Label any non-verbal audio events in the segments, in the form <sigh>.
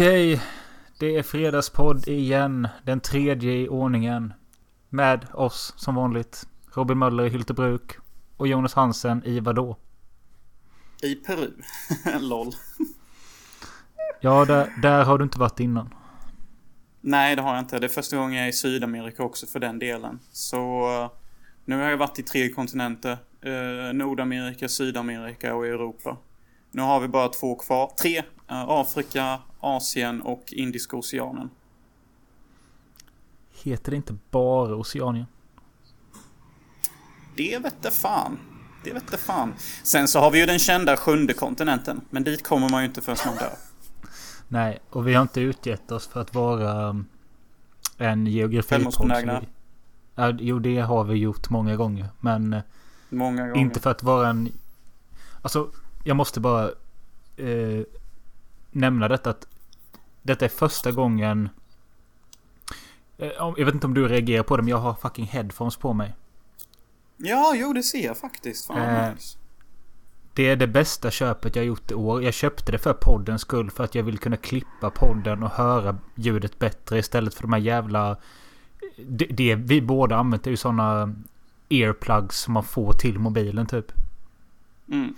Okej, det är fredagspodd igen. Den tredje i ordningen. Med oss som vanligt. Robin Möller i Hyltebruk. Och Jonas Hansen i vadå? I Peru. <laughs> LOL. Ja, där, där har du inte varit innan. Nej, det har jag inte. Det är första gången jag är i Sydamerika också för den delen. Så eh, nu har jag varit i tre kontinenter. Eh, Nordamerika, Sydamerika och Europa. Nu har vi bara två kvar. Tre. Eh, Afrika, Asien och Indiska oceanen. Heter det inte bara Oceanien? Det vette fan. Det vette fan. Sen så har vi ju den kända sjunde kontinenten. Men dit kommer man ju inte förrän någon dör. <laughs> Nej, och vi har inte utgett oss för att vara um, en geografipodd. Ja, jo, det har vi gjort många gånger. Men eh, Många gånger. inte för att vara en... Alltså, jag måste bara eh, nämna detta att detta är första gången... Eh, jag vet inte om du reagerar på det, men jag har fucking headphones på mig. Ja, jo det ser jag faktiskt. Fan Eh, nice. Det är det bästa köpet jag gjort i år. Jag köpte det för poddens skull för att jag vill kunna klippa podden och höra ljudet bättre istället för de här jävla... Det, det vi båda använt är ju sådana earplugs som man får till mobilen typ. Mm.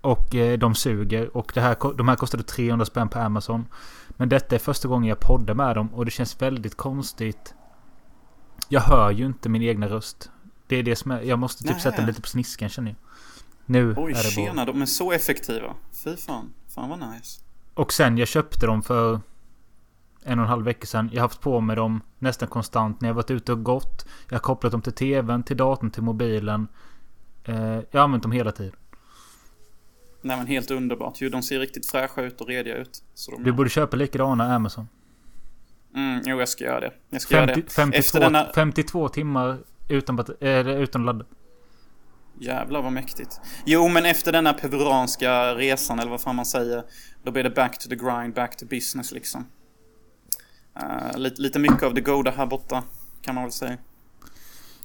Och eh, de suger. Och det här, de här kostade 300 spänn på Amazon. Men detta är första gången jag poddar med dem och det känns väldigt konstigt. Jag hör ju inte min egna röst. Det är det som är... Jag måste typ Nej. sätta den lite på sniskan känner jag. Nu Oj, är det bra. tjena, de är så effektiva. Fy fan. Fan vad nice. Och sen jag köpte dem för en och en halv vecka sedan. Jag har haft på mig dem nästan konstant när jag varit ute och gått. Jag har kopplat dem till tvn, till datorn, till mobilen. Eh, jag har använt dem hela tiden. Nej men helt underbart. Jo, de ser riktigt fräscha ut och rediga ut. De Du borde köpa likadana Amazon. Mm, jo, jag ska göra det. Jag ska göra 50, det. 52, Efter denna... 52 timmar utan, eh, utan ladd. Jävlar vad mäktigt. Jo, men efter denna peruanska resan, eller vad fan man säger. Då blir det back to the grind, back to business liksom. Uh, lite, lite mycket av det goda här borta, kan man väl säga.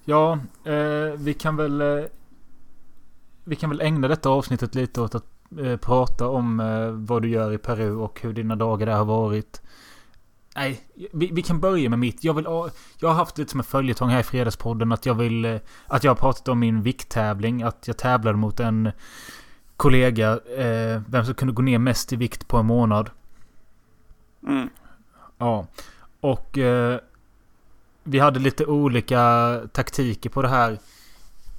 Ja, eh, vi kan väl... Vi kan väl ägna detta avsnittet lite åt att eh, prata om eh, vad du gör i Peru och hur dina dagar där har varit. Nej, vi, vi kan börja med mitt. Jag, vill, jag har haft lite som en följetong här i Fredagspodden att jag vill... eh, Att jag har pratat om min vikttävling. Att jag tävlade mot en kollega. Eh, vem som kunde gå ner mest i vikt på en månad. Mm. Ja. Och eh, vi hade lite olika taktiker på det här.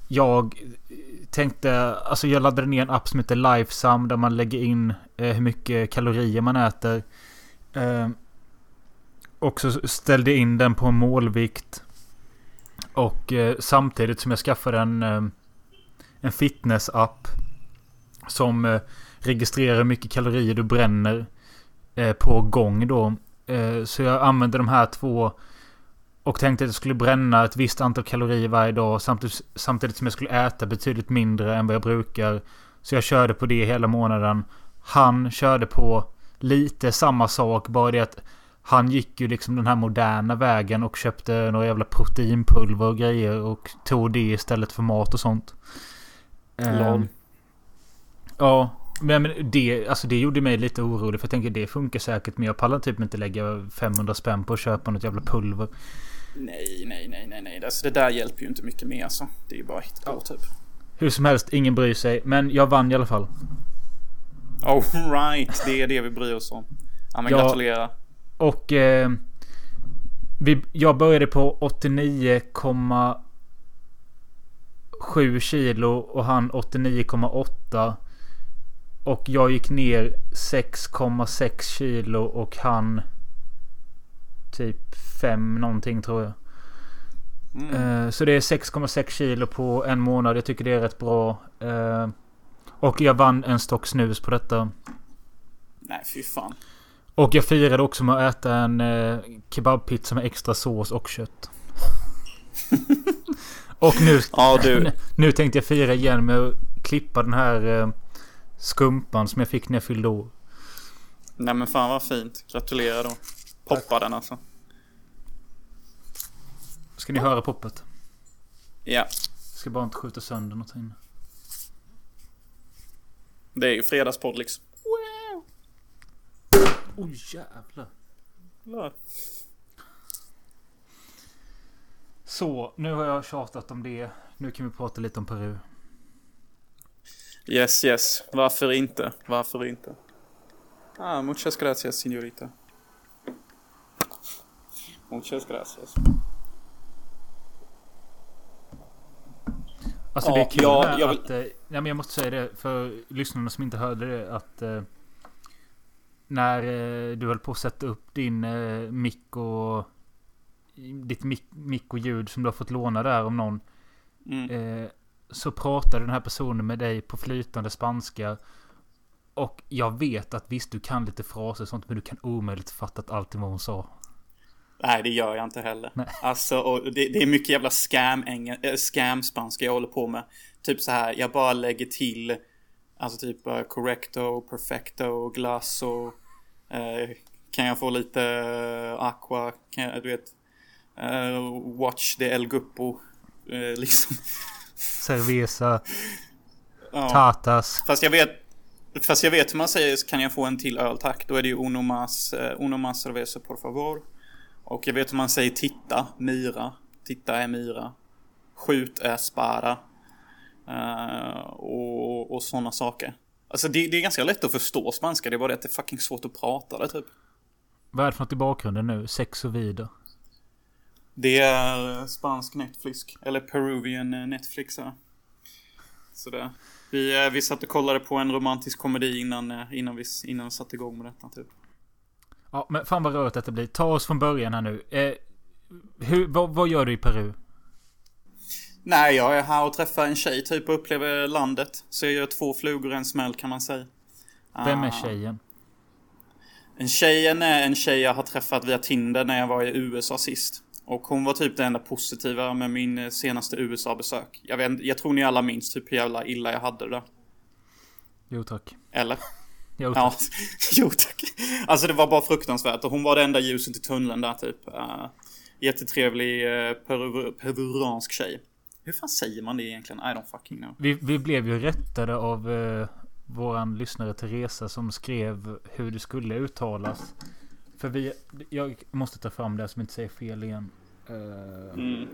Jag tänkte, alltså jag laddade ner en app som heter Lifesum där man lägger in eh, hur mycket kalorier man äter. Eh, och så ställde jag in den på en målvikt. Och eh, samtidigt som jag skaffade en, eh, en fitness-app. Som eh, registrerar hur mycket kalorier du bränner eh, på gång då. Eh, Så jag använde de här två och tänkte att jag skulle bränna ett visst antal kalorier varje dag samtidigt, samtidigt som jag skulle äta betydligt mindre än vad jag brukar. Så jag körde på det hela månaden. Han körde på lite samma sak, bara det att han gick ju liksom den här moderna vägen och köpte några jävla proteinpulver och grejer och tog det istället för mat och sånt. Lol. Ehm, Ja, men men det, alltså det gjorde mig lite orolig för jag tänker det funkar säkert men jag pallar typ inte lägga 500 spänn på att köpa något jävla pulver. Nej, nej, nej, nej, nej. Alltså, det där hjälper ju inte mycket mer alltså. Det är ju bara hittepå typ. Hur som helst, ingen bryr sig. Men jag vann i alla fall. Oh right, det är det vi bryr oss om. Ja men Ja. gratulerar. Och eh, vi, jag började på 89,7 kilo och han 89,8. Och jag gick ner 6,6 kilo och han typ 5 någonting tror jag. Mm. Eh, Så det är 6,6 kilo på en månad. Jag tycker det är rätt bra. Eh, Och jag vann en stock snus på detta. Nej, fy fan. Och jag firade också med att äta en eh, kebabpizza med extra sås och kött. <laughs> och nu, Ja du. <laughs> nu tänkte jag fira igen med att klippa den här skumpan som jag fick när jag fyllde år. Nej men fan vad fint. Gratulerar då. Poppa den alltså. Ska ni höra poppet? Ja. Jag ska bara inte skjuta sönder någonting. Det är ju fredagspodd liksom. Oj oh, jävlar. Ja. Så, nu har jag tjatat om det. Nu kan vi prata lite om Peru. Yes, yes. Varför inte? Varför inte? Ah, muchas gracias, señorita. Muchas gracias. Alltså Ja, det är kul jag- här jag vill- att... Eh, nej men jag måste säga det för lyssnarna som inte hörde det att... Eh, när eh, du höll på att sätta upp din eh, mick och... Ditt mick, mick och ljud som du har fått låna där av någon. Mm. Eh, så pratade den här personen med dig på flytande spanska. Och jag vet att visst du kan lite fraser och sånt men du kan omöjligt fattat allting vad hon sa. Nej, det gör jag inte heller. Nej. Alltså, och det, det är mycket jävla scam, äh, scam spanska jag håller på med. Typ så här, jag bara lägger till, alltså typ uh, correcto, perfecto, glasso. Uh, kan jag få lite uh, aqua, kan jag, du vet, uh, watch the El Guppo. <laughs> Liksom. Cerveza, Ja. tatas. Fast jag vet, fast jag vet hur man säger, kan jag få en till öl tack? Då är det ju uno más, eh, cerveza por favor. Och jag vet hur man säger titta, mira. Titta är mira. Skjut är spara. Eh, och och sådana saker. Alltså det, det är ganska lätt att förstå spanska, det är bara det att det är fucking svårt att prata det typ. Vad är det för något i bakgrunden nu? Sex och vidare. Det är spansk Netflix. Eller Peruvian eh, Netflix här. Sådär. Vi, eh, vi satt och kollade på en romantisk komedi innan, eh, innan, vi, innan vi satte igång med detta typ. Ja, men fan vad rörigt detta blir. Ta oss från början här nu. Eh, hur, vad, vad gör du i Peru? Nej, jag är här och träffar en tjej typ och upplever landet. Så jag gör två flugor i en smäll kan man säga. Vem är Ah. tjejen? En tjejen är en tjej jag har träffat via Tinder när jag var i USA sist. Och hon var typ det enda positiva med min eh, senaste USA-besök. Jag, vet, jag tror ni alla minns typ hur jävla illa jag hade det. Jo tack. Eller? <laughs> Jo tack. Ja, <laughs> jo tack. Alltså det var bara fruktansvärt och hon var det enda ljuset i tunneln där typ. Uh, jättetrevlig uh, peru peruansk tjej. Hur fan säger man det egentligen? I don't fucking know. Vi, vi blev ju rättade av eh, våran lyssnare Teresa som skrev hur det skulle uttalas. För vi... Jag måste ta fram det som inte säger fel igen. Eh, Mm.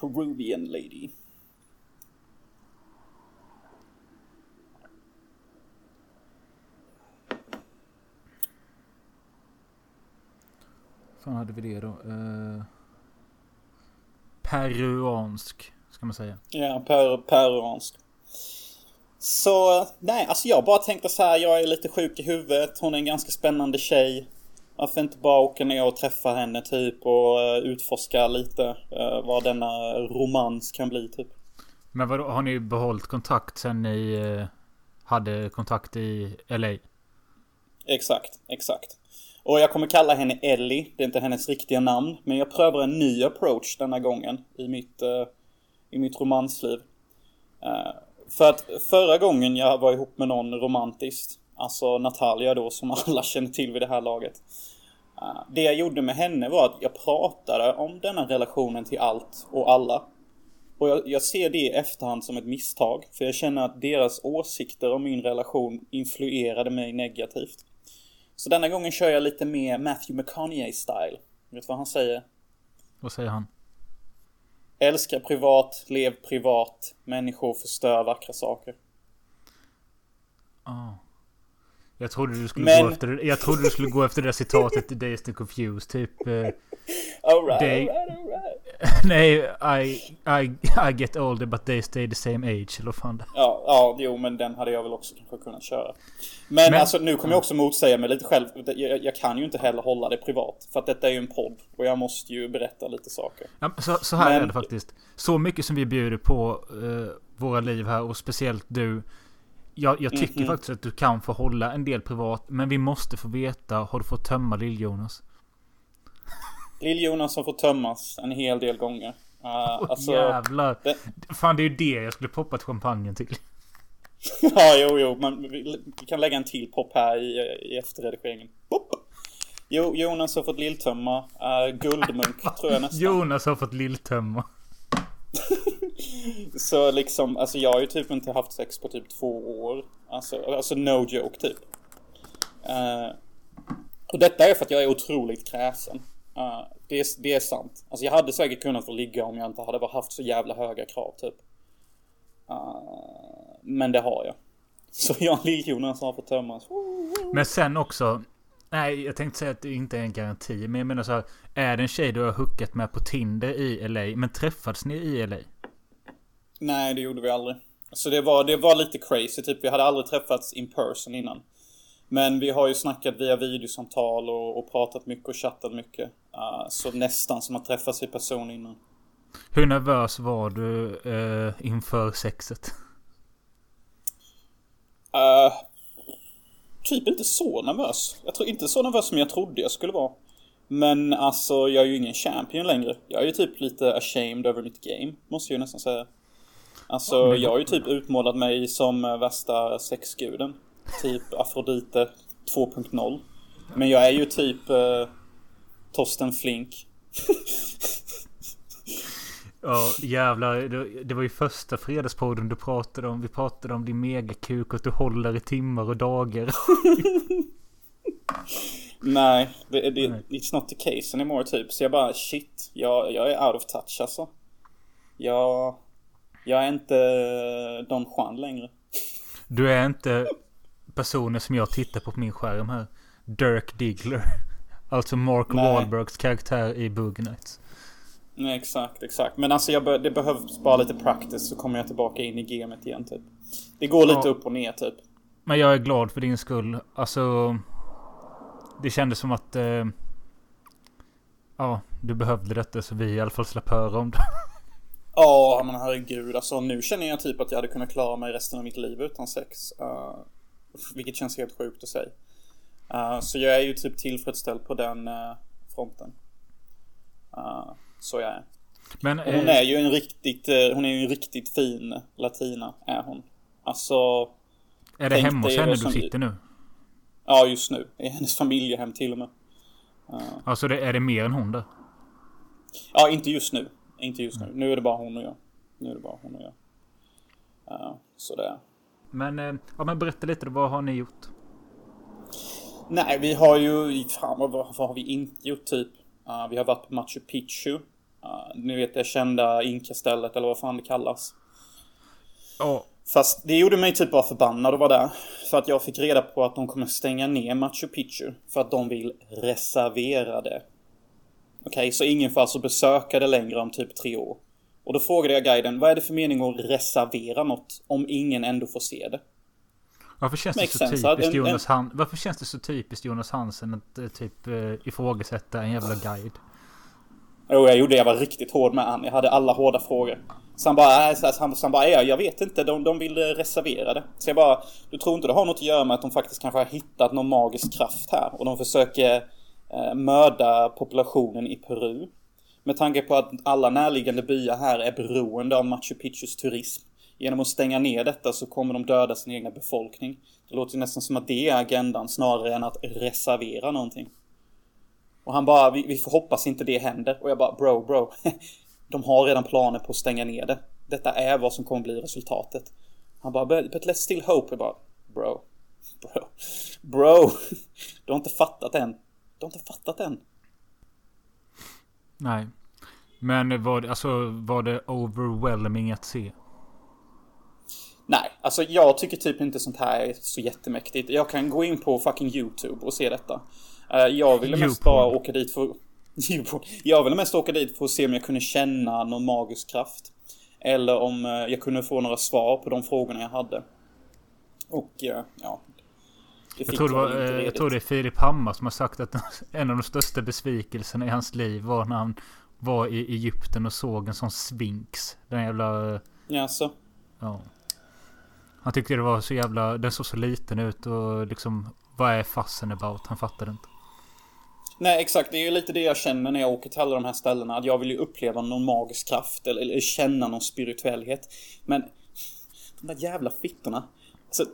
Peruvian lady. fan hade vi det då? Eh, peruansk. Ska man säga. Ja, per, peruansk. Så, nej, alltså jag bara tänkte så här, jag är lite sjuk i huvudet, hon är en ganska spännande tjej. Varför inte bara åka ner och träffa henne typ och eh, utforska lite eh, vad denna romans kan bli typ. Men vadå, har ni behållit kontakt sen ni eh, hade kontakt i LA? Exakt, exakt. Och jag kommer kalla henne Ellie, det är inte hennes riktiga namn. Men jag prövar en ny approach denna gången i mitt, i mitt romansliv. För att förra gången jag var ihop med någon romantiskt, alltså Natalia då som <laughs> alla känner till vid det här laget. Eh, det jag gjorde med henne var att jag pratade om denna relationen till allt och alla. Och jag, jag ser det i efterhand som ett misstag. För jag känner att deras åsikter om min relation influerade mig negativt. Så denna gången kör jag lite mer Matthew McConaughey-style. Vet du vad han säger? Vad säger han? Älska privat, lev privat, människor förstör vackra saker. Ah. Jag trodde du skulle Men- gå efter Jag trodde du skulle gå efter det där citatet i Days and Confused. Typ... Eh, Alright, Det- alright, alright. <laughs> nej, I, I, I get older but they stay the same age. Eller fan det Ja, ja, jo men den hade jag väl också kanske kunnat köra. Men, Men- alltså nu kommer jag också motsäga mig lite själv. Jag, jag kan ju inte heller hålla det privat. För att detta är ju en podd. Och jag måste ju berätta lite saker. Ja, så, så här Men- är det faktiskt. Så mycket som vi bjuder på eh, våra liv här och speciellt du. Jag, jag tycker Mhm. faktiskt att du kan få hålla en del privat. Men vi måste få veta. Har du fått tömma Lill-Jonas? Lill-Jonas har fått tömmas en hel del gånger. <laughs> Uh, alltså, Jävlar. det- Fan det är ju det jag skulle poppat champagnen till. <laughs> <laughs> ja, jo, jo, men vi, vi kan lägga en till pop här i, i efterredigeringen. Pop. Jo, Jonas har fått lilltömma. Uh, guldmunk tror jag nästan. Jonas har fått lilltömma så liksom, alltså jag har ju typ inte haft sex på typ två år. Alltså, alltså no joke typ. Uh, och detta är för att jag är otroligt kräsen. Uh, det, är, det är sant. Alltså jag hade säkert kunnat få ligga om jag inte hade haft så jävla höga krav typ. Uh, men det har jag. Så jag och Lill-Jonas har fått tömmas. Men sen också. Nej, jag tänkte säga att det inte är en garanti. Men jag menar så här. Är det en tjej du har hookat med på Tinder i LA? Men träffades ni i LA? Nej, det gjorde vi aldrig. Så det var, det var lite crazy. Typ vi hade aldrig träffats in person innan. Men vi har ju snackat via videosamtal och, och pratat mycket och chattat mycket. Uh, så nästan som att träffas i person innan. Hur nervös var du uh, inför sexet? Uh, typ inte så nervös. Jag tror inte så nervös som jag trodde jag skulle vara. Men alltså, jag är ju ingen champion längre. Jag är ju typ lite ashamed över mitt game, måste jag ju nästan säga. Alltså, jag har ju typ utmålat mig som värsta sexguden. Typ Afrodite 2.0. Men jag är ju typ uh, Torsten Flink. <laughs> Ja jävlar. Det, det var ju första fredagspodden du pratade om. Vi pratade om din megakuk och att du håller i timmar och dagar. <laughs> Nej, det, det, it's not the case anymore typ. Så jag bara shit, jag, jag är out of touch alltså. Jag, jag är inte Don Juan längre. Du är inte personen som jag tittar på på min skärm här. Dirk Diggler. Alltså Mark Nej. Wahlbergs karaktär i Boogie Nights. Nej, exakt, exakt. Men alltså be det behövs bara lite practice så kommer jag tillbaka in i gamet igen typ. Det går lite ja. upp och ner typ. Men jag är glad för din skull. Alltså... Det kändes som att... Eh, ja, du behövde detta så vi i alla fall slapp höra om det. <laughs> Ja, men herregud. Alltså nu känner jag typ att jag hade kunnat klara mig resten av mitt liv utan sex. Uh, vilket känns helt sjukt att säga. Uh, så jag är ju typ tillfredsställd på den uh, fronten. Så jag är. Men, hon är ju en riktigt, hon är ju en riktigt fin latina, är hon. Alltså... Är det hemma hos henne du sitter nu? Ja, just nu. I hennes familjehem till och med. Uh, alltså det, är det mer än hon där? Ja, inte just nu. Inte just nu. Nu är det bara hon och jag. Nu är det bara hon och jag. Uh, så det. Men, uh, ja men berätta lite då. Vad har ni gjort? Nej, vi har ju... Fan, vad, vad har vi inte gjort typ? Uh, vi har varit på Machu Picchu. Ni vet det kända inkastället eller vad fan det kallas. Ja. Oh. Fast det gjorde mig typ bara förbannad att vara där. För att jag fick reda på att de kommer stänga ner Machu Picchu. För att de vill reservera det. Okej, okay, så ingen får alltså besöka det längre om typ tre år. Och då frågade jag guiden, vad är det för mening att reservera något om ingen ändå får se det? Varför känns, det så typiskt Jonas en... Varför känns det så typiskt Jonas Hansen att eh, typ uh, ifrågasätta en jävla guide? Jo, jag gjorde. Jag var riktigt hård med han. Jag hade alla hårda frågor. Så han bara, äh, så han, så han bara, jag vet inte, de, de vill reservera det. Så jag bara, du tror inte det har något att göra med att de faktiskt kanske har hittat någon magisk kraft här och de försöker eh, Eh, mörda populationen i Peru? Med tanke på att alla närliggande byar här är beroende av Machu Picchus turism. Genom att stänga ner detta så kommer de döda sin egna befolkning. Det låter nästan som att det är agendan snarare än att reservera någonting. Och han bara, vi, vi får hoppas inte det händer. Och jag bara, bro, bro. <laughs> De har redan planer på att stänga ner det. Detta är vad som kommer bli resultatet. Han bara, but, but let's still hope. Jag bara, bro. <laughs> Bro. Bro. <laughs> Du har inte fattat än. Fattat än. Nej. Men var det, alltså, var det overwhelming att se? Nej, alltså jag tycker typ inte sånt här är så jättemäktigt. Jag kan gå in på fucking YouTube och se detta. Eh, jag ville mest bara åka dit för... <laughs> jag ville mest åka dit för att se om jag kunde känna någon magisk kraft. Eller om eh, jag kunde få några svar på de frågorna jag hade. Och eh, ja... Jag tror, det var, jag tror det är Filip Hammar som har sagt att <laughs> en av de största besvikelserna i hans liv var när han var i Egypten och såg en sån sfinx. Den jävla... Jaså? Ja. Han tyckte det var så jävla... Den såg så liten ut och liksom... Vad är fassen about? Han fattade inte. Nej exakt, det är ju lite det jag känner när jag åker till alla de här ställena. Att jag vill ju uppleva någon magisk kraft eller, eller känna någon spirituellighet. Men de där jävla fittorna. Alltså,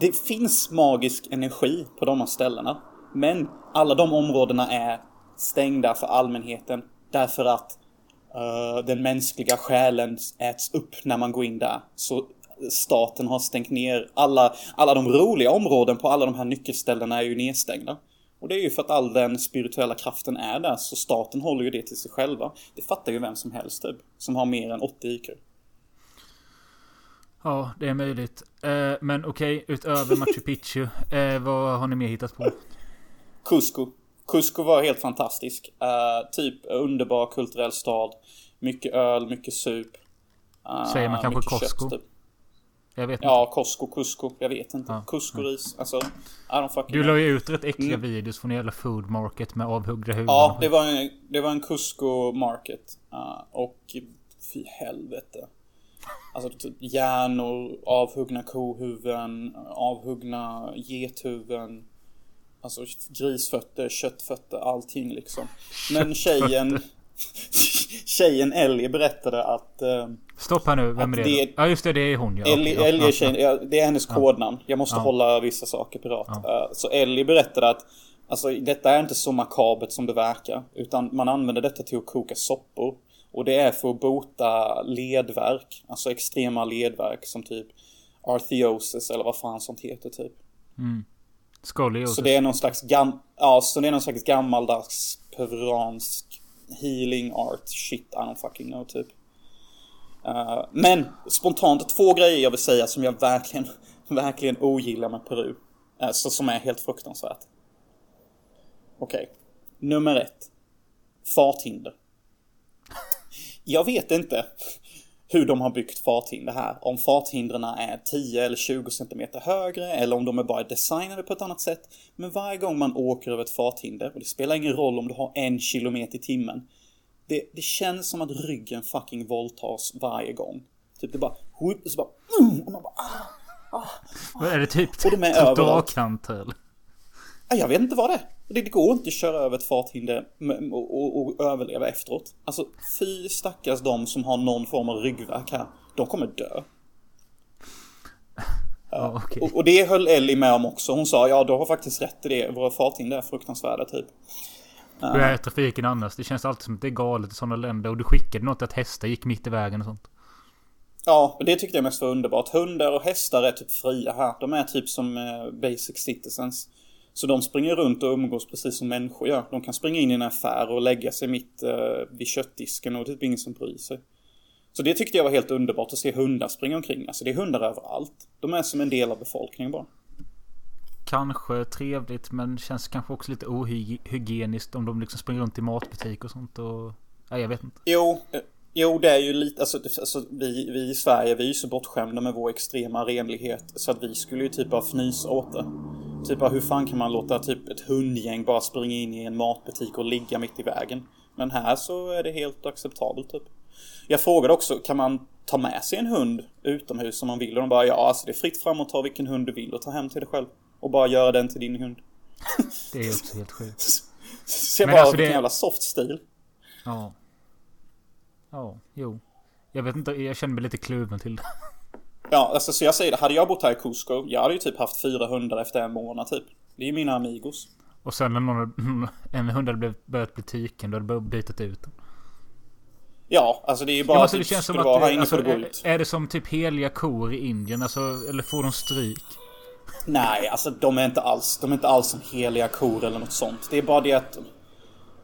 det finns magisk energi på de här ställena. Men alla de områdena är stängda för allmänheten. Därför att uh, den mänskliga själen äts upp när man går in där. Så staten har stängt ner alla, alla de roliga områden på alla de här nyckelställena är ju nedstängda. Och det är ju för att all den spirituella kraften är där, så staten håller ju det till sig själva. Det fattar ju vem som helst typ, som har mer än 80 IQ. Ja, det är möjligt. Eh, men okej, okay, utöver Machu Picchu, <laughs> eh, vad har ni mer hittat på? Cusco. Cusco var helt fantastisk. Uh, typ underbar kulturell stad. Mycket öl, mycket sup. Uh, Säger man kanske Costco? Kött, typ. Jag vet inte. Ja, Costco, Cusco. Jag vet inte. Ja. Cusco-ris. Alltså, I don't fucking Du la ju ut rätt äckliga mm. videos från en jävla food market med avhuggna huvuden. Ja, det var en, det var en Cusco market. Uh, och fy helvete. Alltså typ hjärnor, avhuggna kohuvuden, avhuggna gethuvuden. Alltså grisfötter, köttfötter, allting liksom. Men tjejen... <laughs> tjejen Ellie berättade att... Uh, Stopp här nu, vem är det? det? Ja just det, det är hon ja. Ellie, ja, Ellie är tjejen, ja, det är hennes kodnamn. Jag måste hålla vissa saker pirat. Uh, så Ellie berättade att Alltså detta är inte så makabert som det verkar. Utan man använder detta till att koka soppor. Och det är för att bota ledverk. Alltså extrema ledverk som typ arthiosis eller vad fan sånt heter typ. Mm. Skoliosis. Så det är någon slags gam ja, så det är någon slags gammaldags peruansk healing art shit I don't fucking know typ. Uh, men spontant två grejer jag vill säga som jag verkligen, <laughs> verkligen ogillar med Peru. Uh, så som är helt fruktansvärt. Okej. Okay. Nummer ett. Farthinder. Jag vet inte hur de har byggt farthinder här. Om farthindren är 10 eller 20 cm högre eller om de är bara designade på ett annat sätt. Men varje gång man åker över ett farthinder, och det spelar ingen roll om du har en kilometer i timmen. Det, det känns som att ryggen fucking våldtas varje gång. Typ det bara, och så bara, och man bara, ah, ah, ah. Är det typ trottoarkant eller? Jag vet inte vad det är. Det, går inte att köra över ett farthinder och, och, och, överleva efteråt. Alltså fy stackars de som har någon form av ryggverk här. De kommer dö. <laughs> Ja, okay. och, och, det höll Ellie med om också. Hon sa ja, du har faktiskt rätt i det. Våra farthinder är fruktansvärda typ. Hur är trafiken annars? Det känns alltid som att det är galet i sådana länder. Och du skickade något att hästar gick mitt i vägen och sånt. Ja, det tyckte jag mest var underbart. Hundar och hästar är typ fria här. De är typ som eh, basic citizens. Så de springer runt och umgås precis som människor gör. De kan springa in i en affär och lägga sig mitt uh, vid köttdisken och det är typ ingen som bryr sig. Så det tyckte jag var helt underbart att se hundar springa omkring. Alltså det är hundar överallt. De är som en del av befolkningen bara. Kanske trevligt men känns kanske också lite ohygieniskt om de liksom springer runt i matbutik och sånt och... Nej jag vet inte. Jo, eh, Jo, det är ju lite, alltså, alltså vi, vi i Sverige, vi är ju så bortskämda med vår extrema renlighet så att vi skulle ju typ bara fnysa åt det. Typ bara, hur fan kan man låta typ ett hundgäng bara springa in i en matbutik och ligga mitt i vägen? Men här så är det helt acceptabelt typ. Jag frågade också, kan man ta med sig en hund utomhus om man vill? Och de bara, ja alltså det är fritt fram att ta vilken hund du vill och ta hem till dig själv. Och bara göra den till din hund. Det är också helt sjukt. <laughs> Så jag bara, alltså vilken det... jävla soft stil. Ja. Ja, jo. Jag vet inte, jag känner mig lite kluven till det. Ja, alltså så jag säger det. Hade jag bott här i Cusco, jag hade ju typ haft fyra hundar efter en månad typ. Det är ju mina amigos. Och sen när någon, <laughs> en hund hade börjat bli tyken, då hade du bytt ut den. Ja, alltså det är ju bara ja, alltså, det känns som att, vara här inne alltså, ut. Är det som typ heliga kor i Indien? Alltså, eller får de stryk? Nej, alltså de är inte alls, de är inte alls som heliga kor eller något sånt. Det är bara det att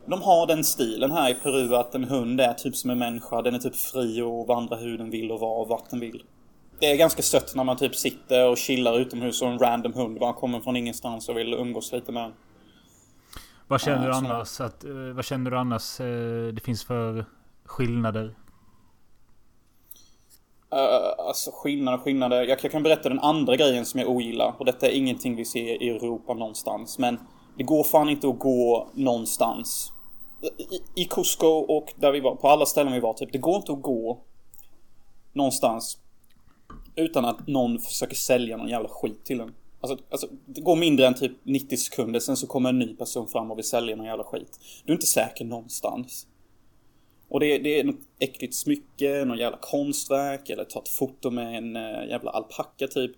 de har den stilen här i Peru att en hund är typ som en människa. Den är typ fri och vandrar hur den vill och var vart den vill. Det är ganska sött när man typ sitter och chillar utomhus och en random hund bara kommer från ingenstans och vill umgås lite med en. Vad känner du annars att, eh, vad känner du annars eh, det finns för skillnader? Uh, alltså skillnader, skillnader. Jag, jag kan berätta den andra grejen som jag ogillar. Och detta är ingenting vi ser i Europa någonstans. Men det går fan inte att gå någonstans i, i Cusco och där vi var, på alla ställen vi var typ, det går inte att gå någonstans utan att någon försöker sälja någon jävla skit till en. Alltså, alltså, det går mindre än typ 90 sekunder, sen så kommer en ny person fram och vill sälja någon jävla skit. Du är inte säker någonstans. Och det, det är något äckligt smycke, någon jävla konstverk, eller ta ett foto med en eh, jävla alpacka typ.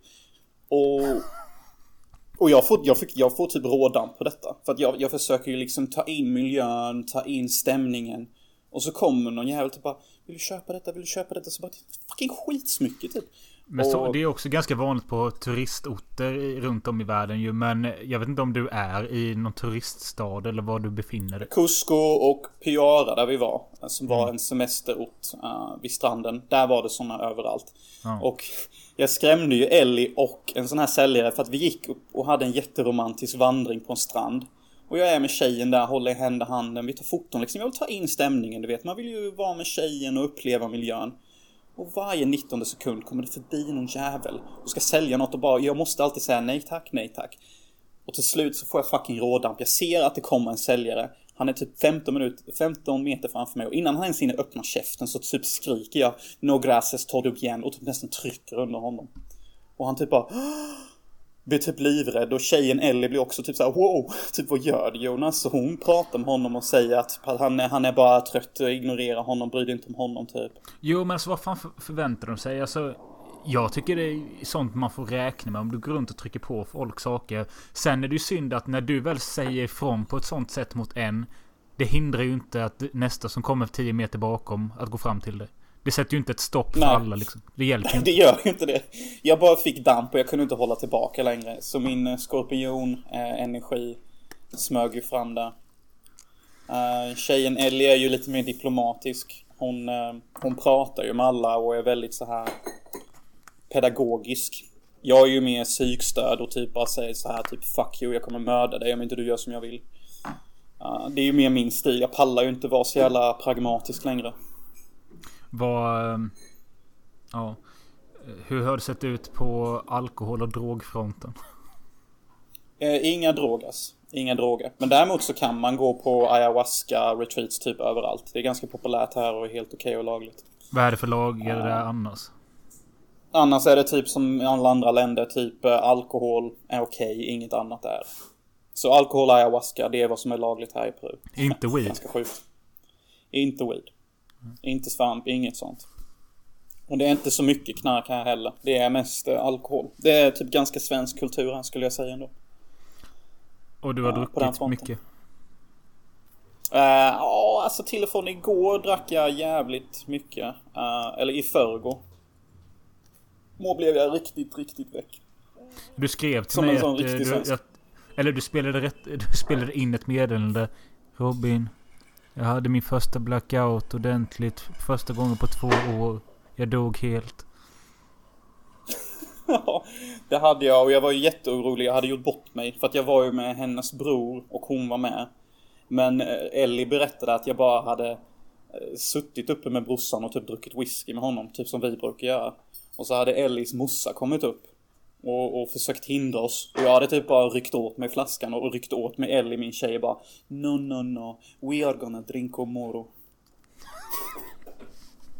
Och och jag får, jag, fick, jag får typ rådamp på detta. För att jag, jag försöker ju liksom ta in miljön, ta in stämningen. Och så kommer någon jävel typ bara Vill du köpa detta? Vill du köpa detta? Så bara fucking skitsmycke typ. Men så, det är också ganska vanligt på turistorter runt om i världen ju. Men jag vet inte om du är i någon turiststad eller var du befinner dig. Cusco och Piara där vi var. Som var en semesterort uh, vid stranden. Där var det sådana överallt. Ja. Och jag skrämde ju Ellie och en sån här säljare för att vi gick upp och hade en jätteromantisk vandring på en strand. Och jag är med tjejen där, håller i hända handen, vi tar foton liksom. Jag vill ta in stämningen, du vet. Man vill ju vara med tjejen och uppleva miljön. Och varje 19 sekund kommer det förbi någon jävel och ska sälja något och bara, jag måste alltid säga nej tack, nej tack. Och till slut så får jag fucking rådamp. Jag ser att det kommer en säljare. Han är typ 15, minut, 15 meter framför mig och innan han ens hinner öppna käften så typ skriker jag No gracias, tar du upp igen och typ nästan trycker under honom. Och han typ bara blir typ livrädd och tjejen Ellie blir också typ såhär wow, typ vad gör du Jonas? Så hon pratar med honom och säger att typ han är, han är bara trött och ignorerar honom, bryr dig inte om honom typ. Jo men alltså vad fan förväntar de sig? Alltså jag tycker det är sånt man får räkna med om du går runt och trycker på folk saker. Sen är det ju synd att när du väl säger ifrån på ett sånt sätt mot en. Det hindrar ju inte att nästa som kommer 10 meter bakom att gå fram till dig. Det sätter ju inte ett stopp för Nej. alla liksom. Det hjälper inte. Det gör ju inte det. Jag bara fick damp och jag kunde inte hålla tillbaka längre. Så min eh, skorpion eh, energi smög ju fram där. Uh, tjejen Ellie är ju lite mer diplomatisk. Hon, uh, hon pratar ju med alla och är väldigt så här pedagogisk. Jag är ju mer psykstöd och typ bara säger så här typ Fuck you, jag kommer mörda dig om inte du gör som jag vill. Uh, det är ju mer min stil. Jag pallar ju inte vara så jävla pragmatisk längre. Vad... Ehm, ja. Hur har det sett ut på alkohol och drogfronten? Eh, inga drogas. Inga droger. Men däremot så kan man gå på ayahuasca retreats typ överallt. Det är ganska populärt här och helt okej okay och lagligt. Vad är det för lager uh, det är annars? Annars är det typ som i alla andra länder. Typ uh, alkohol är okej, okay, inget annat är. Så alkohol och ayahuasca, det är vad som är lagligt här i Peru. Inte weed? Ganska sjukt. Inte weed. Inte svamp, inget sånt. Och det är inte så mycket knark här heller. Det är mest eh, alkohol. Det är typ ganska svensk kultur här skulle jag säga ändå. Och du har ja, druckit mycket? Eh, ja, uh, alltså till och från igår drack jag jävligt mycket. Uh, eller i förrgår. Må blev jag riktigt, riktigt väck. Du skrev till Som mig att, du, du, Eller du spelade, rätt, du spelade in ett meddelande. Robin, jag hade min första blackout ordentligt. Första gången på två år. Jag dog helt. <laughs> Ja, det hade jag och jag var ju jätteorolig. Jag hade gjort bort mig för att jag var ju med hennes bror och hon var med. Men eh, Ellie berättade att jag bara hade eh, suttit uppe med brorsan och typ druckit whisky med honom, typ som vi brukar göra. Och så hade Ellies morsa kommit upp och, och försökt hindra oss. Och jag hade typ bara ryckt åt mig flaskan och ryckt åt mig Ellie, min tjej, bara No, no, no. We are gonna drink moro.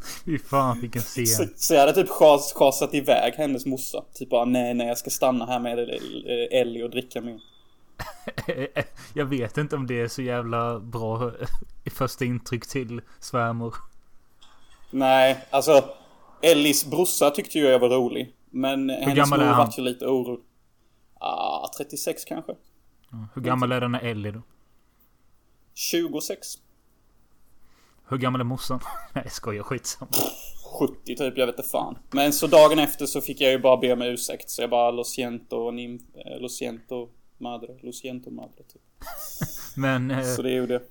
<laughs> Fy fan vilken <laughs> scen. Så, så jag hade typ chas, chasat iväg hennes morsa. Typ bara nej, nej, jag ska stanna här med Ellie och dricka mer. <laughs> jag vet inte om det är så jävla bra i första intryck till svärmor. Nej, alltså Ellis brorsa tyckte ju jag var rolig. Men Hur hennes mor vart ju lite orolig. Ah, 36 kanske. Hur gammal är den här Ellie då? 26. Hur gammal är morsan? <laughs> Nej jag skojar, skitsamma. 70 typ, jag vet inte fan. Men så dagen efter så fick jag ju bara be om ursäkt. Så jag bara Lo siento, nim, eh, lo siento madre, lo siento madre typ. <laughs> men... Eh, så det är ju det.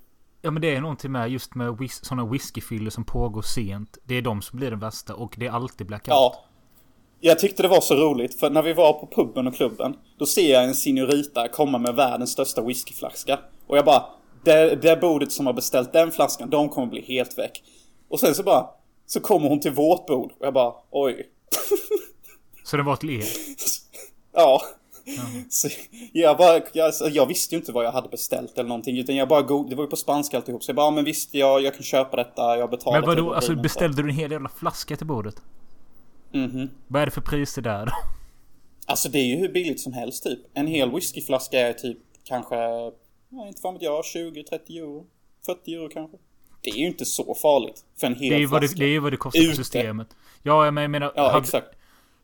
Ja men det är någonting med just med whis sådana whiskyfyllor som pågår sent. Det är de som blir den värsta och det är alltid blackout. Ja. Jag tyckte det var så roligt för när vi var på puben och klubben Då ser jag en seniorita komma med världens största whiskyflaska. Och jag bara det, det bordet som har beställt den flaskan, de kommer bli helt väck. Och sen så bara Så kommer hon till vårt bord. Och jag bara oj. Så det var till <laughs> er? ja. Så jag, bara, jag, jag, visste ju inte vad jag hade beställt eller någonting utan jag bara det var ju på spanska alltihop. Så jag bara men visst jag, jag kan köpa detta, jag betalar Men vadå, alltså beställde du en hel jävla flaska till bordet? Mhm. Vad är det för priser där då? Alltså det är ju hur billigt som helst typ. En hel whiskyflaska är typ kanske, ja, inte fan vet jag, 20-30 euro. 40 euro kanske. Det är ju inte så farligt för en hel det är flaska. Det, det är ju vad det kostar Ute. systemet. Ja, jag menar... Ja, hade, exakt.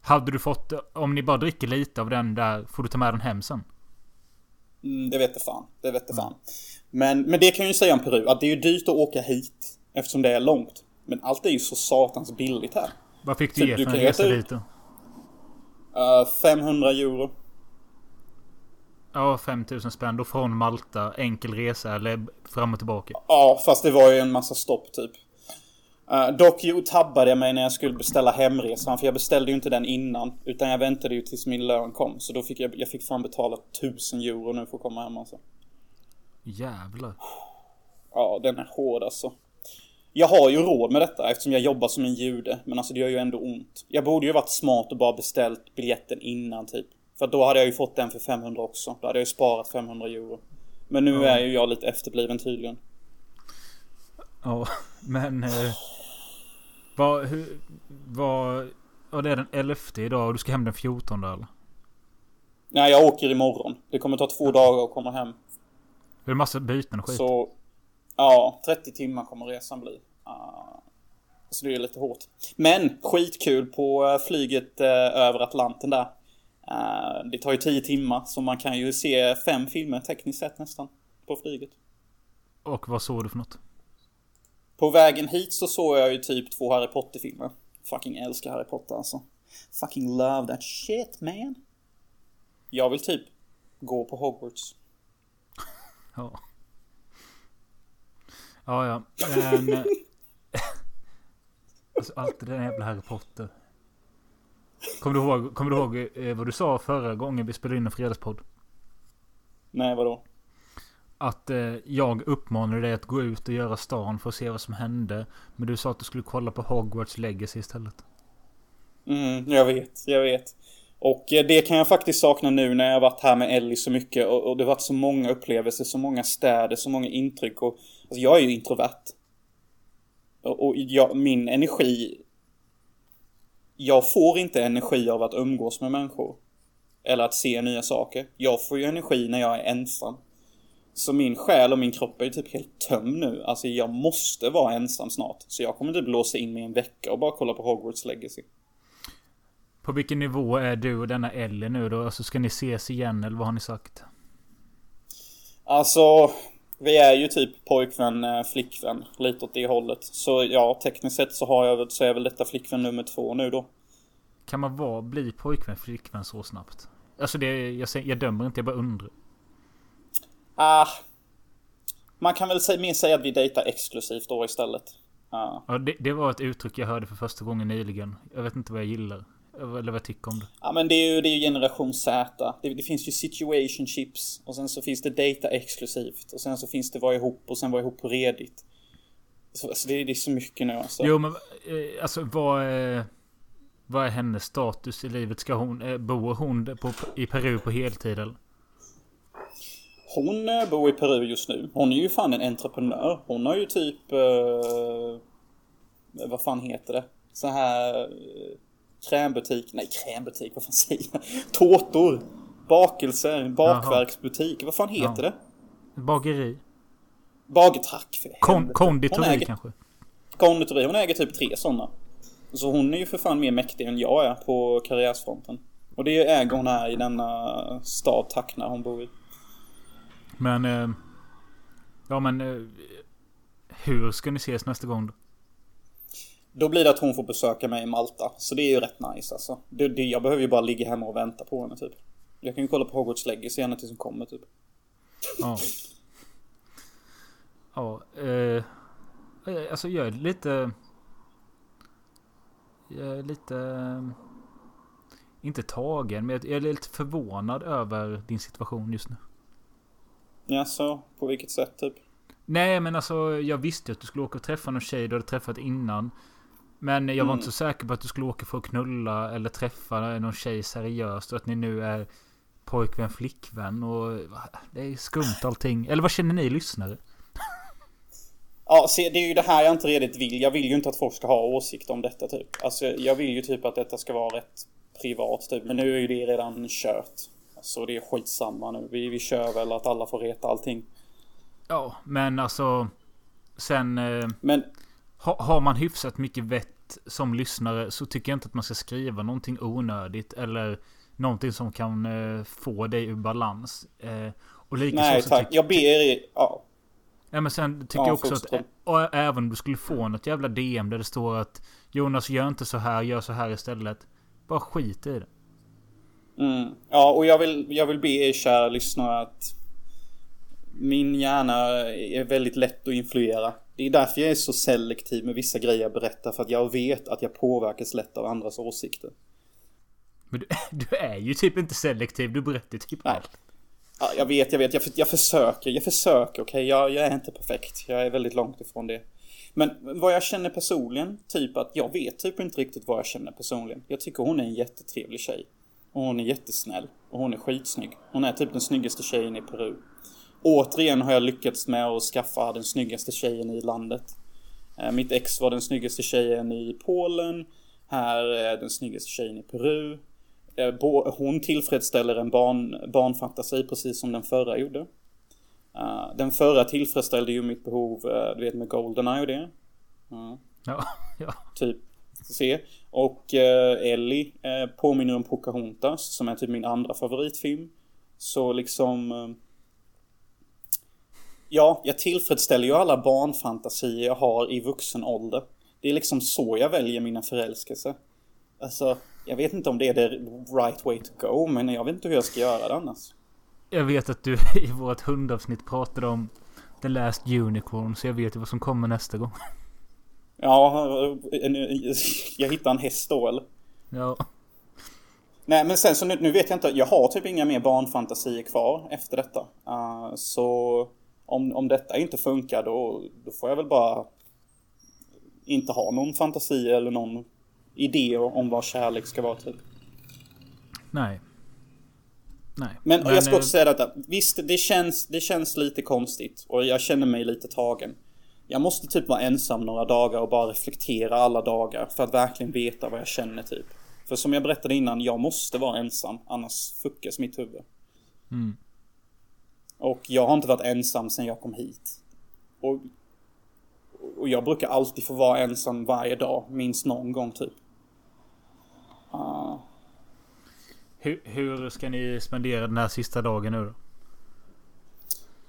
Hade du fått, om ni bara dricker lite av den där, får du ta med den hem sen? Mm, det vet jag fan. Det vet jag fan. Men, men det kan jag ju säga om Peru, att det är ju dyrt att åka hit. Eftersom det är långt. Men allt är ju så satans billigt här. Vad fick du ge du för en resa dit då? Uh, 500 euro. Ja, 5000 spänn. Då från Malta. Enkel resa eller fram och tillbaka. Ja, fast det var ju en massa stopp typ. Uh, dock ju tabbade jag mig när jag skulle beställa hemresan. För jag beställde ju inte den innan. Utan jag väntade ju tills min lön kom. Så då fick jag, jag fick fan betala 1000 euro nu för att komma hem alltså. Jävlar. Ja, den är hård alltså. Jag har ju råd med detta eftersom jag jobbar som en jude. Men alltså det gör ju ändå ont. Jag borde ju varit smart och bara beställt biljetten innan typ. För då hade jag ju fått den för 500 också. Då hade jag ju sparat 500 euro. Men nu Ja. är ju jag lite efterbliven tydligen. Ja, men... Eh, vad... Hur... Vad... Ja, det är den 11 idag och du ska hem den 14 eller? Nej, jag åker imorgon. Det kommer ta två dagar att komma hem. Det är massa byten och skit. Så... Ja, 30 timmar kommer resan bli. Ah, så det är lite hårt. Men skitkul på eh, flyget eh, över Atlanten där. Eh, det tar ju 10 timmar så man kan ju se fem filmer tekniskt sett nästan. På flyget. Och vad såg du för något? På vägen hit så såg jag ju typ två Harry Potter-filmer. Fucking älskar Harry Potter alltså. Fucking love that shit man. Jag vill typ gå på Hogwarts. Ja. Ja, ja. Men... eh, <laughs> alltså allt det där jävla Harry Potter. Kommer du ihåg, kommer du ihåg eh, vad du sa förra gången vi spelade in en fredagspodd? Nej, vadå? Att eh, jag uppmanade dig att gå ut och göra stan för att se vad som hände. Men du sa att du skulle kolla på Hogwarts Legacy istället. Mm, jag vet, jag vet. Och eh, det kan jag faktiskt sakna nu när jag varit här med Ellie så mycket och, och det har varit så många upplevelser, så många städer, så många intryck och alltså jag är ju introvert. Och, och jag, min energi... Jag får inte energi av att umgås med människor. Eller att se nya saker. Jag får ju energi när jag är ensam. Så min själ och min kropp är ju typ helt tömd nu. Alltså jag måste vara ensam snart. Så jag kommer typ låsa in mig en vecka och bara kolla på Hogwarts Legacy. På vilken nivå är du och denna Ellie nu då? Alltså ska ni ses igen eller vad har ni sagt? Alltså, vi är ju typ pojkvän, eh, flickvän, lite åt det hållet. Så ja, tekniskt sett så har jag så är väl detta flickvän nummer två nu då. Kan man vara, bli pojkvän flickvän så snabbt? Alltså det, jag, jag dömer inte, jag bara undrar. Ah, man kan väl säga, mer säga att vi dejtar exklusivt då istället. Ah. Ja, det, det var ett uttryck jag hörde för första gången nyligen. Jag vet inte vad jag gillar. Eller vad tycker om det. Ja men det är ju, det är ju generation Z. Det, det finns ju situationships. Och sen så finns det data exklusivt. Och sen så finns det vara ihop och sen vara ihop på redigt. Så, alltså det, det är så mycket nu alltså. Jo men eh, alltså vad är... Vad är hennes status i livet? Ska hon... Eh, bor hon på, i Peru på heltid eller? Hon eh, bor i Peru just nu. Hon är ju fan en entreprenör. Hon har ju typ... Eh, vad fan heter det? Så här... Krämbutik. Nej, krämbutik. Vad fan säger jag? Tårtor. Bakelser. Bakverksbutik. Vad fan heter Ja. det? Bageri? Bagetack för Kon, konditori äger- kanske? Konditori. Hon äger typ tre sådana. Så hon är ju för fan mer mäktig än jag är på karriärsfronten. Och det äger hon här i denna stad Tacna hon bor i. Men... Eh, ja men... Eh, hur ska ni ses nästa gång då? Då blir det att hon får besöka mig i Malta. Så det är ju rätt nice alltså. Det, det, jag behöver ju bara ligga hemma och vänta på henne typ. Jag kan ju kolla på Hogwarts Legacy henne tills hon kommer typ. Ja. Ja. Eh, eh, alltså jag är lite... Jag är lite... eh, Inte tagen, men jag är lite förvånad över din situation just nu. Ja, så på vilket sätt typ? Nej men alltså jag visste att du skulle åka och träffa någon tjej du hade träffat innan. Men jag var Mm. inte så säker på att du skulle åka för att knulla eller träffa någon tjej seriöst. Och att ni nu är pojkvän, flickvän och... Det är skumt allting. Eller vad känner ni lyssnare? Ja, se, det är ju det här jag inte redigt vill. Jag vill ju inte att folk ska ha åsikt om detta typ. Alltså jag vill ju typ att detta ska vara rätt privat typ. Men nu är ju det redan kört. Så det är skitsamma nu. Vi, vi kör väl att alla får reta allting. Ja, men alltså... Sen... Eh, Men har man hyfsat mycket vett som lyssnare så tycker jag inte att man ska skriva någonting onödigt. Eller någonting som kan eh, få dig ur balans. Eh, och nej så tack. Jag ber er... Ja. Ja men sen tycker Ja, jag också att och även om du skulle få något jävla DM där det står att Jonas gör inte så här, gör så här istället. Bara skit i det. Mm. Ja, och jag vill, jag vill be er kära lyssnare att min hjärna är väldigt lätt att influera. Det är därför jag är så selektiv med vissa grejer jag berättar, för att jag vet att jag påverkas lätt av andras åsikter. Men du, <laughs> du är ju typ inte selektiv. Du berättar typ Nej. allt. Ja, jag vet, jag vet, jag, jag försöker, jag försöker, okej, jag, jag är inte perfekt. Jag är väldigt långt ifrån det. Men vad jag känner personligen, typ att jag vet typ inte riktigt vad jag känner personligen. Jag tycker hon är en jättetrevlig tjej. Och hon är jättesnäll. Och hon är skitsnygg. Hon är typ den snyggaste tjejen i Peru. Återigen har jag lyckats med att skaffa den snyggaste tjejen i landet. Eh, Mitt ex var den snyggaste tjejen i Polen. Här är den snyggaste tjejen i Peru. Eh, Hon tillfredsställer en barn, barnfantasi precis som den förra gjorde. Eh, Den förra tillfredsställde ju mitt behov, eh, du vet med Goldeneye och det. Ja, Ja, <laughs> ja. typ. Se. Och eh, Ellie eh, påminner om Pocahontas som är typ min andra favoritfilm. Så liksom... Ja, jag tillfredsställer ju alla barnfantasier jag har i vuxen ålder. Det är liksom så jag väljer mina förälskelser. Alltså, jag vet inte om det är the right way to go, men jag vet inte hur jag ska göra det annars. Jag vet att du <laughs> i vårt hundavsnitt pratade om The Last Unicorn. Så jag vet ju vad som kommer nästa gång. <laughs> Ja, jag hittar en häst då eller? Ja. Nej men sen så nu, nu vet jag inte, jag har typ inga mer barnfantasier kvar efter detta. Uh, så om, om detta inte funkar då, då får jag väl bara inte ha någon fantasi eller någon idé om vad kärlek ska vara typ. Nej. Nej. Men, jag ska eh, också säga detta, visst det känns, det känns lite konstigt och jag känner mig lite tagen. Jag måste typ vara ensam några dagar och bara reflektera alla dagar för att verkligen veta vad jag känner typ. För som jag berättade innan, jag måste vara ensam annars fuckas mitt huvud. Mm. Och jag har inte varit ensam sedan jag kom hit. Och, och jag brukar alltid få vara ensam varje dag, minst någon gång typ. Ah. Hur, hur ska ni spendera den här sista dagen nu då?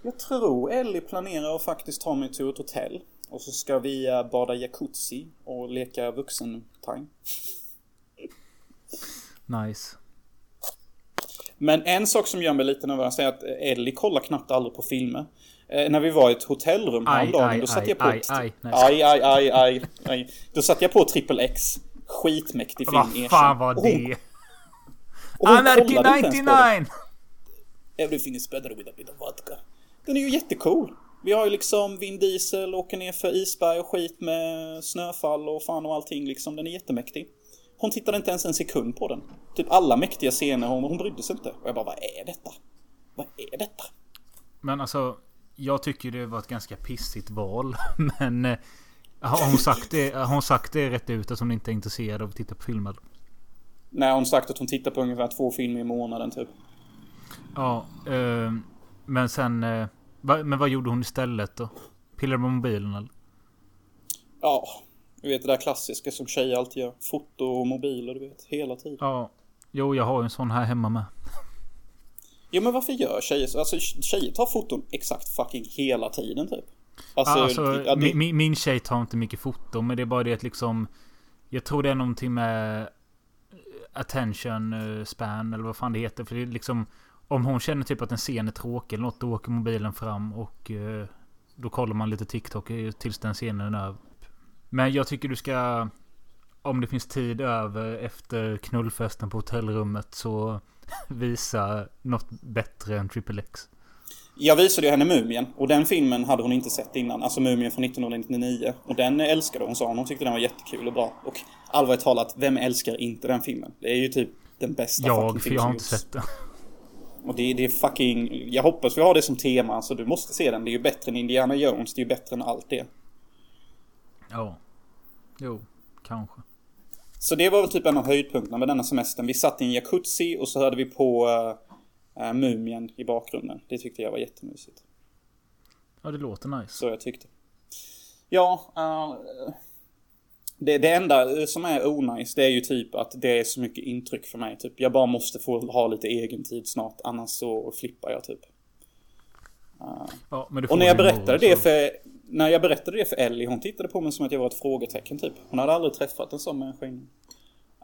Jag tror Ellie planerar att faktiskt ta mig till ett hotell. Och så ska vi eh, bada jacuzzi och leka vuxentang. Nice. Men en sak som gör mig lite nervös är att Ellie kollar knappt aldrig på filmer. Eh, när vi var i ett hotellrum häromdagen, aj, då satte jag på... aj, aj, aj, aj, aj, aj, aj. Då satte jag på Triple X. Skitmäktig film, Vad fan var det? och hon Anarchy kollade inte ens på den. 99! Everything is better with a bit of vodka. Den är ju jättecool. Vi har ju liksom Vin Diesel åker ner för isberg och skit med snöfall och fan och allting liksom. Den är jättemäktig. Hon tittade inte ens en sekund på den. Typ alla mäktiga scener, hon, hon brydde sig inte. Och jag bara, vad är detta? Vad är detta? Men alltså, jag tycker det var ett ganska pissigt val. <laughs> Men eh, har hon sagt det, har hon sagt det rätt ut att hon inte är intresserad av att titta på filmer? Nej, hon sagt att hon tittar på ungefär två filmer i månaden typ. Ja, eh, men sen... Eh, men vad gjorde hon istället då? Pillade med mobilen eller? Ja, du vet det där klassiska som tjejer alltid gör. Foto och mobiler, du vet. Hela tiden. Ja. Jo, jag har ju en sån här hemma med. Jo men varför gör tjejer så? Alltså tjejer tar foton exakt fucking hela tiden typ. Alltså, Alltså, ja, det- min, min, tjej tar inte mycket foto, men det är bara det att liksom... Jag tror det är någonting med... Attention eh, span, eller vad fan det heter. För det är liksom... Om hon känner typ att en scen är tråkig eller något, då åker mobilen fram och... eh, Då kollar man lite TikTok eh, tills den scenen är över. Men jag tycker du ska... Om det finns tid över efter knullfesten på hotellrummet så... <laughs> Visa något bättre än Triple X. Jag visade ju henne Mumien och den filmen hade hon inte sett innan. Alltså Mumien från 1999. Och den älskade hon sa hon. Hon tyckte den var jättekul och bra. Och allvarligt talat, vem älskar inte den filmen? Det är ju typ den bästa fucking Jag, för jag har inte sett den. <laughs> Och det, det är fucking... Jag hoppas vi har det som tema, så du måste se den. Det är ju bättre än Indiana Jones. Det är ju bättre än allt det. Ja. Jo, kanske. Så det var väl typ en av höjdpunkterna med denna semestern. Vi satt i en jacuzzi och så hörde vi på uh, Mumien i bakgrunden. Det tyckte jag var jättemysigt. Ja, det låter nice. Så jag tyckte. Ja, eh, det, det enda som är onajs det är ju typ att det är så mycket intryck för mig. Typ. Jag bara måste få ha lite egen tid snart, annars så flippar jag typ. Ja, men du Och när jag berättade det för... När jag berättade det för Ellie, hon tittade på mig som att jag var ett frågetecken typ. Hon hade aldrig träffat en sån människa innan.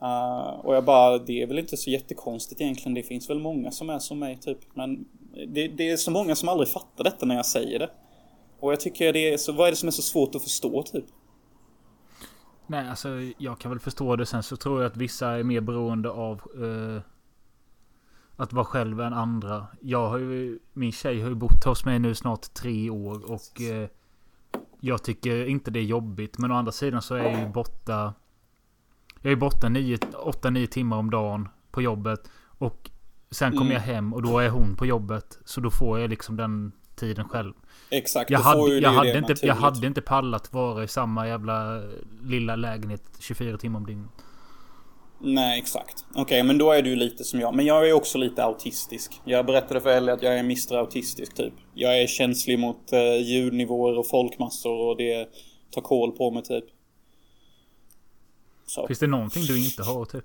Uh, och jag bara, det är väl inte så jättekonstigt egentligen. Det finns väl många som är som mig typ. Men det, det är så många som aldrig fattar detta när jag säger det. Och jag tycker det är så, vad är det som är så svårt att förstå typ? Nej, alltså jag kan väl förstå det. Sen så tror jag att vissa är mer beroende av uh, att vara själv än andra. Jag har ju, min tjej har ju bott hos mig nu snart tre år och uh, jag tycker inte det är jobbigt. Men å andra sidan så är jag ju borta. Jag är borta 8-9 timmar om dagen på jobbet. Och sen kommer Mm. jag hem och då är hon på jobbet. Så då får jag liksom den tiden själv. Exakt, Jag hade, jag, hade inte, jag hade inte pallat vara i samma jävla lilla lägenhet 24 timmar om dygnet. Nej, exakt. Okej, men då är du lite som jag. Men jag är också lite autistisk. Jag berättade för Ellie att jag är Mr Autistisk typ. Jag är känslig mot eh, ljudnivåer och folkmassor och det tar koll på mig typ. Så. Finns det någonting du inte har typ?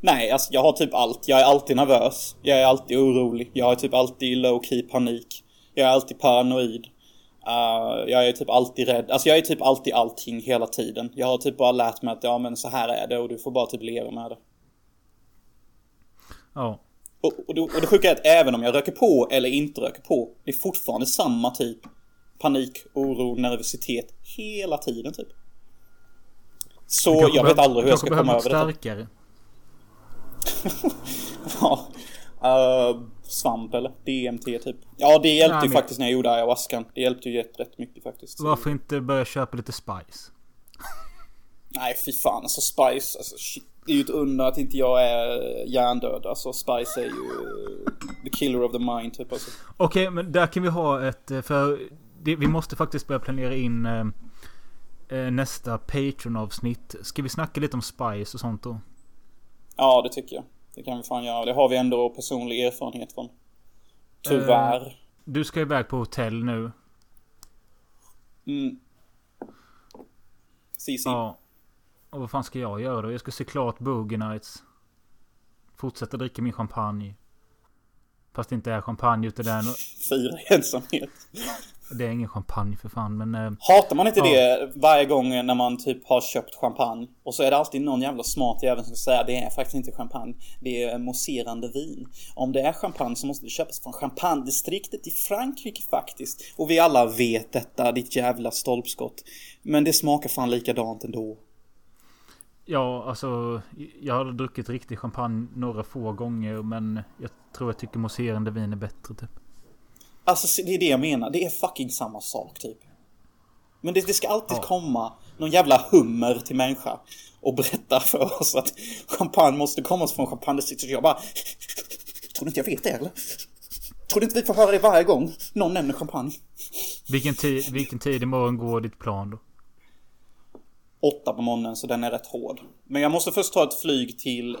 Nej, alltså jag har typ allt. Jag är alltid nervös. Jag är alltid orolig. Jag har typ alltid low key panik. Jag är alltid paranoid. Uh, jag är typ alltid rädd. Alltså jag är typ alltid allting hela tiden. Jag har typ bara lärt mig att ja men så här är det och du får bara typ leva med det. Ja. Och, och, det, och det sjuka är att även om jag röker på eller inte röker på, det är fortfarande samma typ panik, oro, nervositet hela tiden typ. Så Kanske jag vet behöver- aldrig hur jag kanske ska behöver komma över detta. starkare. <laughs> Ja. Uh, svamp eller DMT typ. Ja det hjälpte Nej, ju men- faktiskt när jag gjorde ayahuascan. Det hjälpte ju rätt, rätt mycket faktiskt. Varför inte börja köpa lite spice? Nej fy fan alltså Spice, alltså shit. Det är ju ett under att inte jag är hjärndöd. Alltså Spice är ju the killer of the mind typ alltså. Okej, men där kan vi ha ett... eh, För det, vi måste faktiskt börja planera in eh, eh, nästa Patreon-avsnitt. Ska vi snacka lite om spice och sånt då? Ja, det tycker jag. Det kan vi fan göra. Det har vi ändå personlig erfarenhet från. Tyvärr. Du ska iväg på hotell nu. Mm. CC. Ja. Och vad fan ska jag göra då? Jag ska se klart Boogie Nights. Fortsätta dricka min champagne. Fast det inte är champagne ute där. Fira ensamhet. Det är ingen champagne för fan men... Eh, Hatar man inte Ja. det varje gång när man typ har köpt champagne? Och så är det alltid någon jävla smart jävel som säger det är faktiskt inte champagne. Det är mousserande vin. Om det är champagne så måste det köpas från champagnedistriktet i Frankrike faktiskt. Och vi alla vet detta, ditt jävla stolpskott. Men det smakar fan likadant ändå. Ja, alltså... Jag har druckit riktig champagne några få gånger men jag tror jag tycker mousserande vin är bättre typ. Alltså det är det jag menar, det är fucking samma sak typ. Men det, det ska alltid Ja. komma någon jävla hummer till människa och berätta för oss att champagne måste komma från champagnedistriktet. Så jag bara... Tror du inte jag vet det eller? Tror du inte vi får höra det varje gång någon nämner champagne? Vilken tid, vilken tid imorgon går ditt plan då? Åtta på morgonen så den är rätt hård. Men jag måste först ta ett flyg till, eh,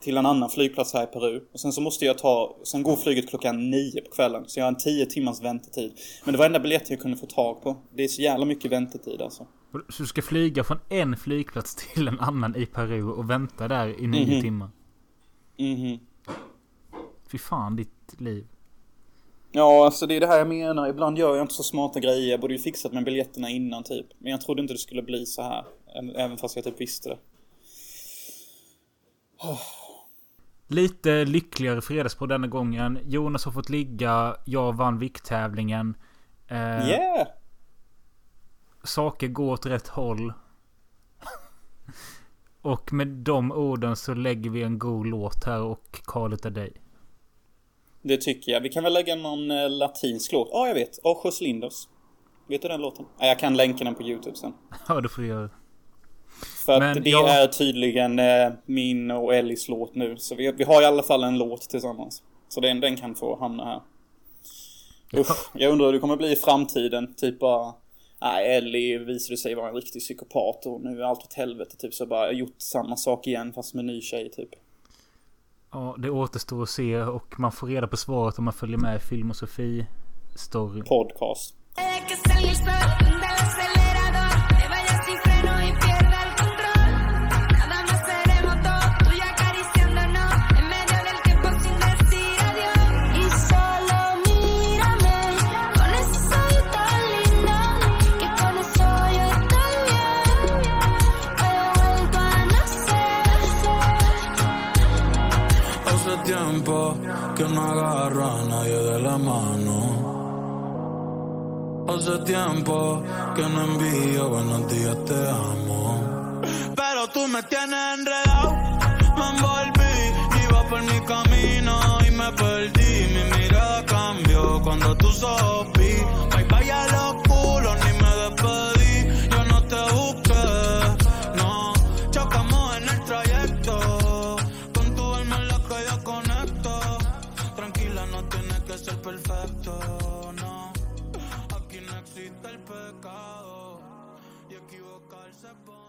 till en annan flygplats här i Peru. Och sen så måste jag ta, sen går flyget klockan nio på kvällen. Så jag har en tio timmars väntetid. Men det var enda biljett jag kunde få tag på. Det är så jävla mycket väntetid alltså. Så du ska flyga från en flygplats <laughs> till en annan i Peru och vänta där i nio Mhm. timmar? Mhm. Fy fan ditt liv. Ja, alltså det är det här jag menar. Ibland gör jag inte så smarta grejer. Jag borde ju fixat med biljetterna innan typ. Men jag trodde inte det skulle bli så här. Även fast jag typ visste det. Lite lyckligare fredags på denna gången. Jonas har fått ligga. Jag vann vikttävlingen. Eh, Yeah! Saker går åt rätt håll. och med de orden så lägger vi en god låt här och Karl utav dig. Det tycker jag. Vi kan väl lägga någon eh, latinsk låt. Ja, jag vet. Ojos Lindos. Vet du den låten? Ja, jag kan länka den på YouTube sen. <laughs> Ja, det får vi göra. För att det jag- är tydligen eh, min och Ellis låt nu. Så vi, vi har i alla fall en låt tillsammans. Så den, den kan få hamna här. Usch, jag undrar hur det kommer bli i framtiden. Typ bara... Nej, Ellie visade sig vara en riktig psykopat och nu är allt åt helvete. Typ så bara gjort samma sak igen fast med ny tjej typ. Ja, det återstår att se och man får reda på svaret om man följer med i Filmosofi Story. Podcast. Hace tiempo que no envío buenos días, te amo. Pero tú me tienes enredado, me envolví, iba por mi camino y me perdí. Mi mirada cambió cuando tú sopí. Bye bye a Aquí no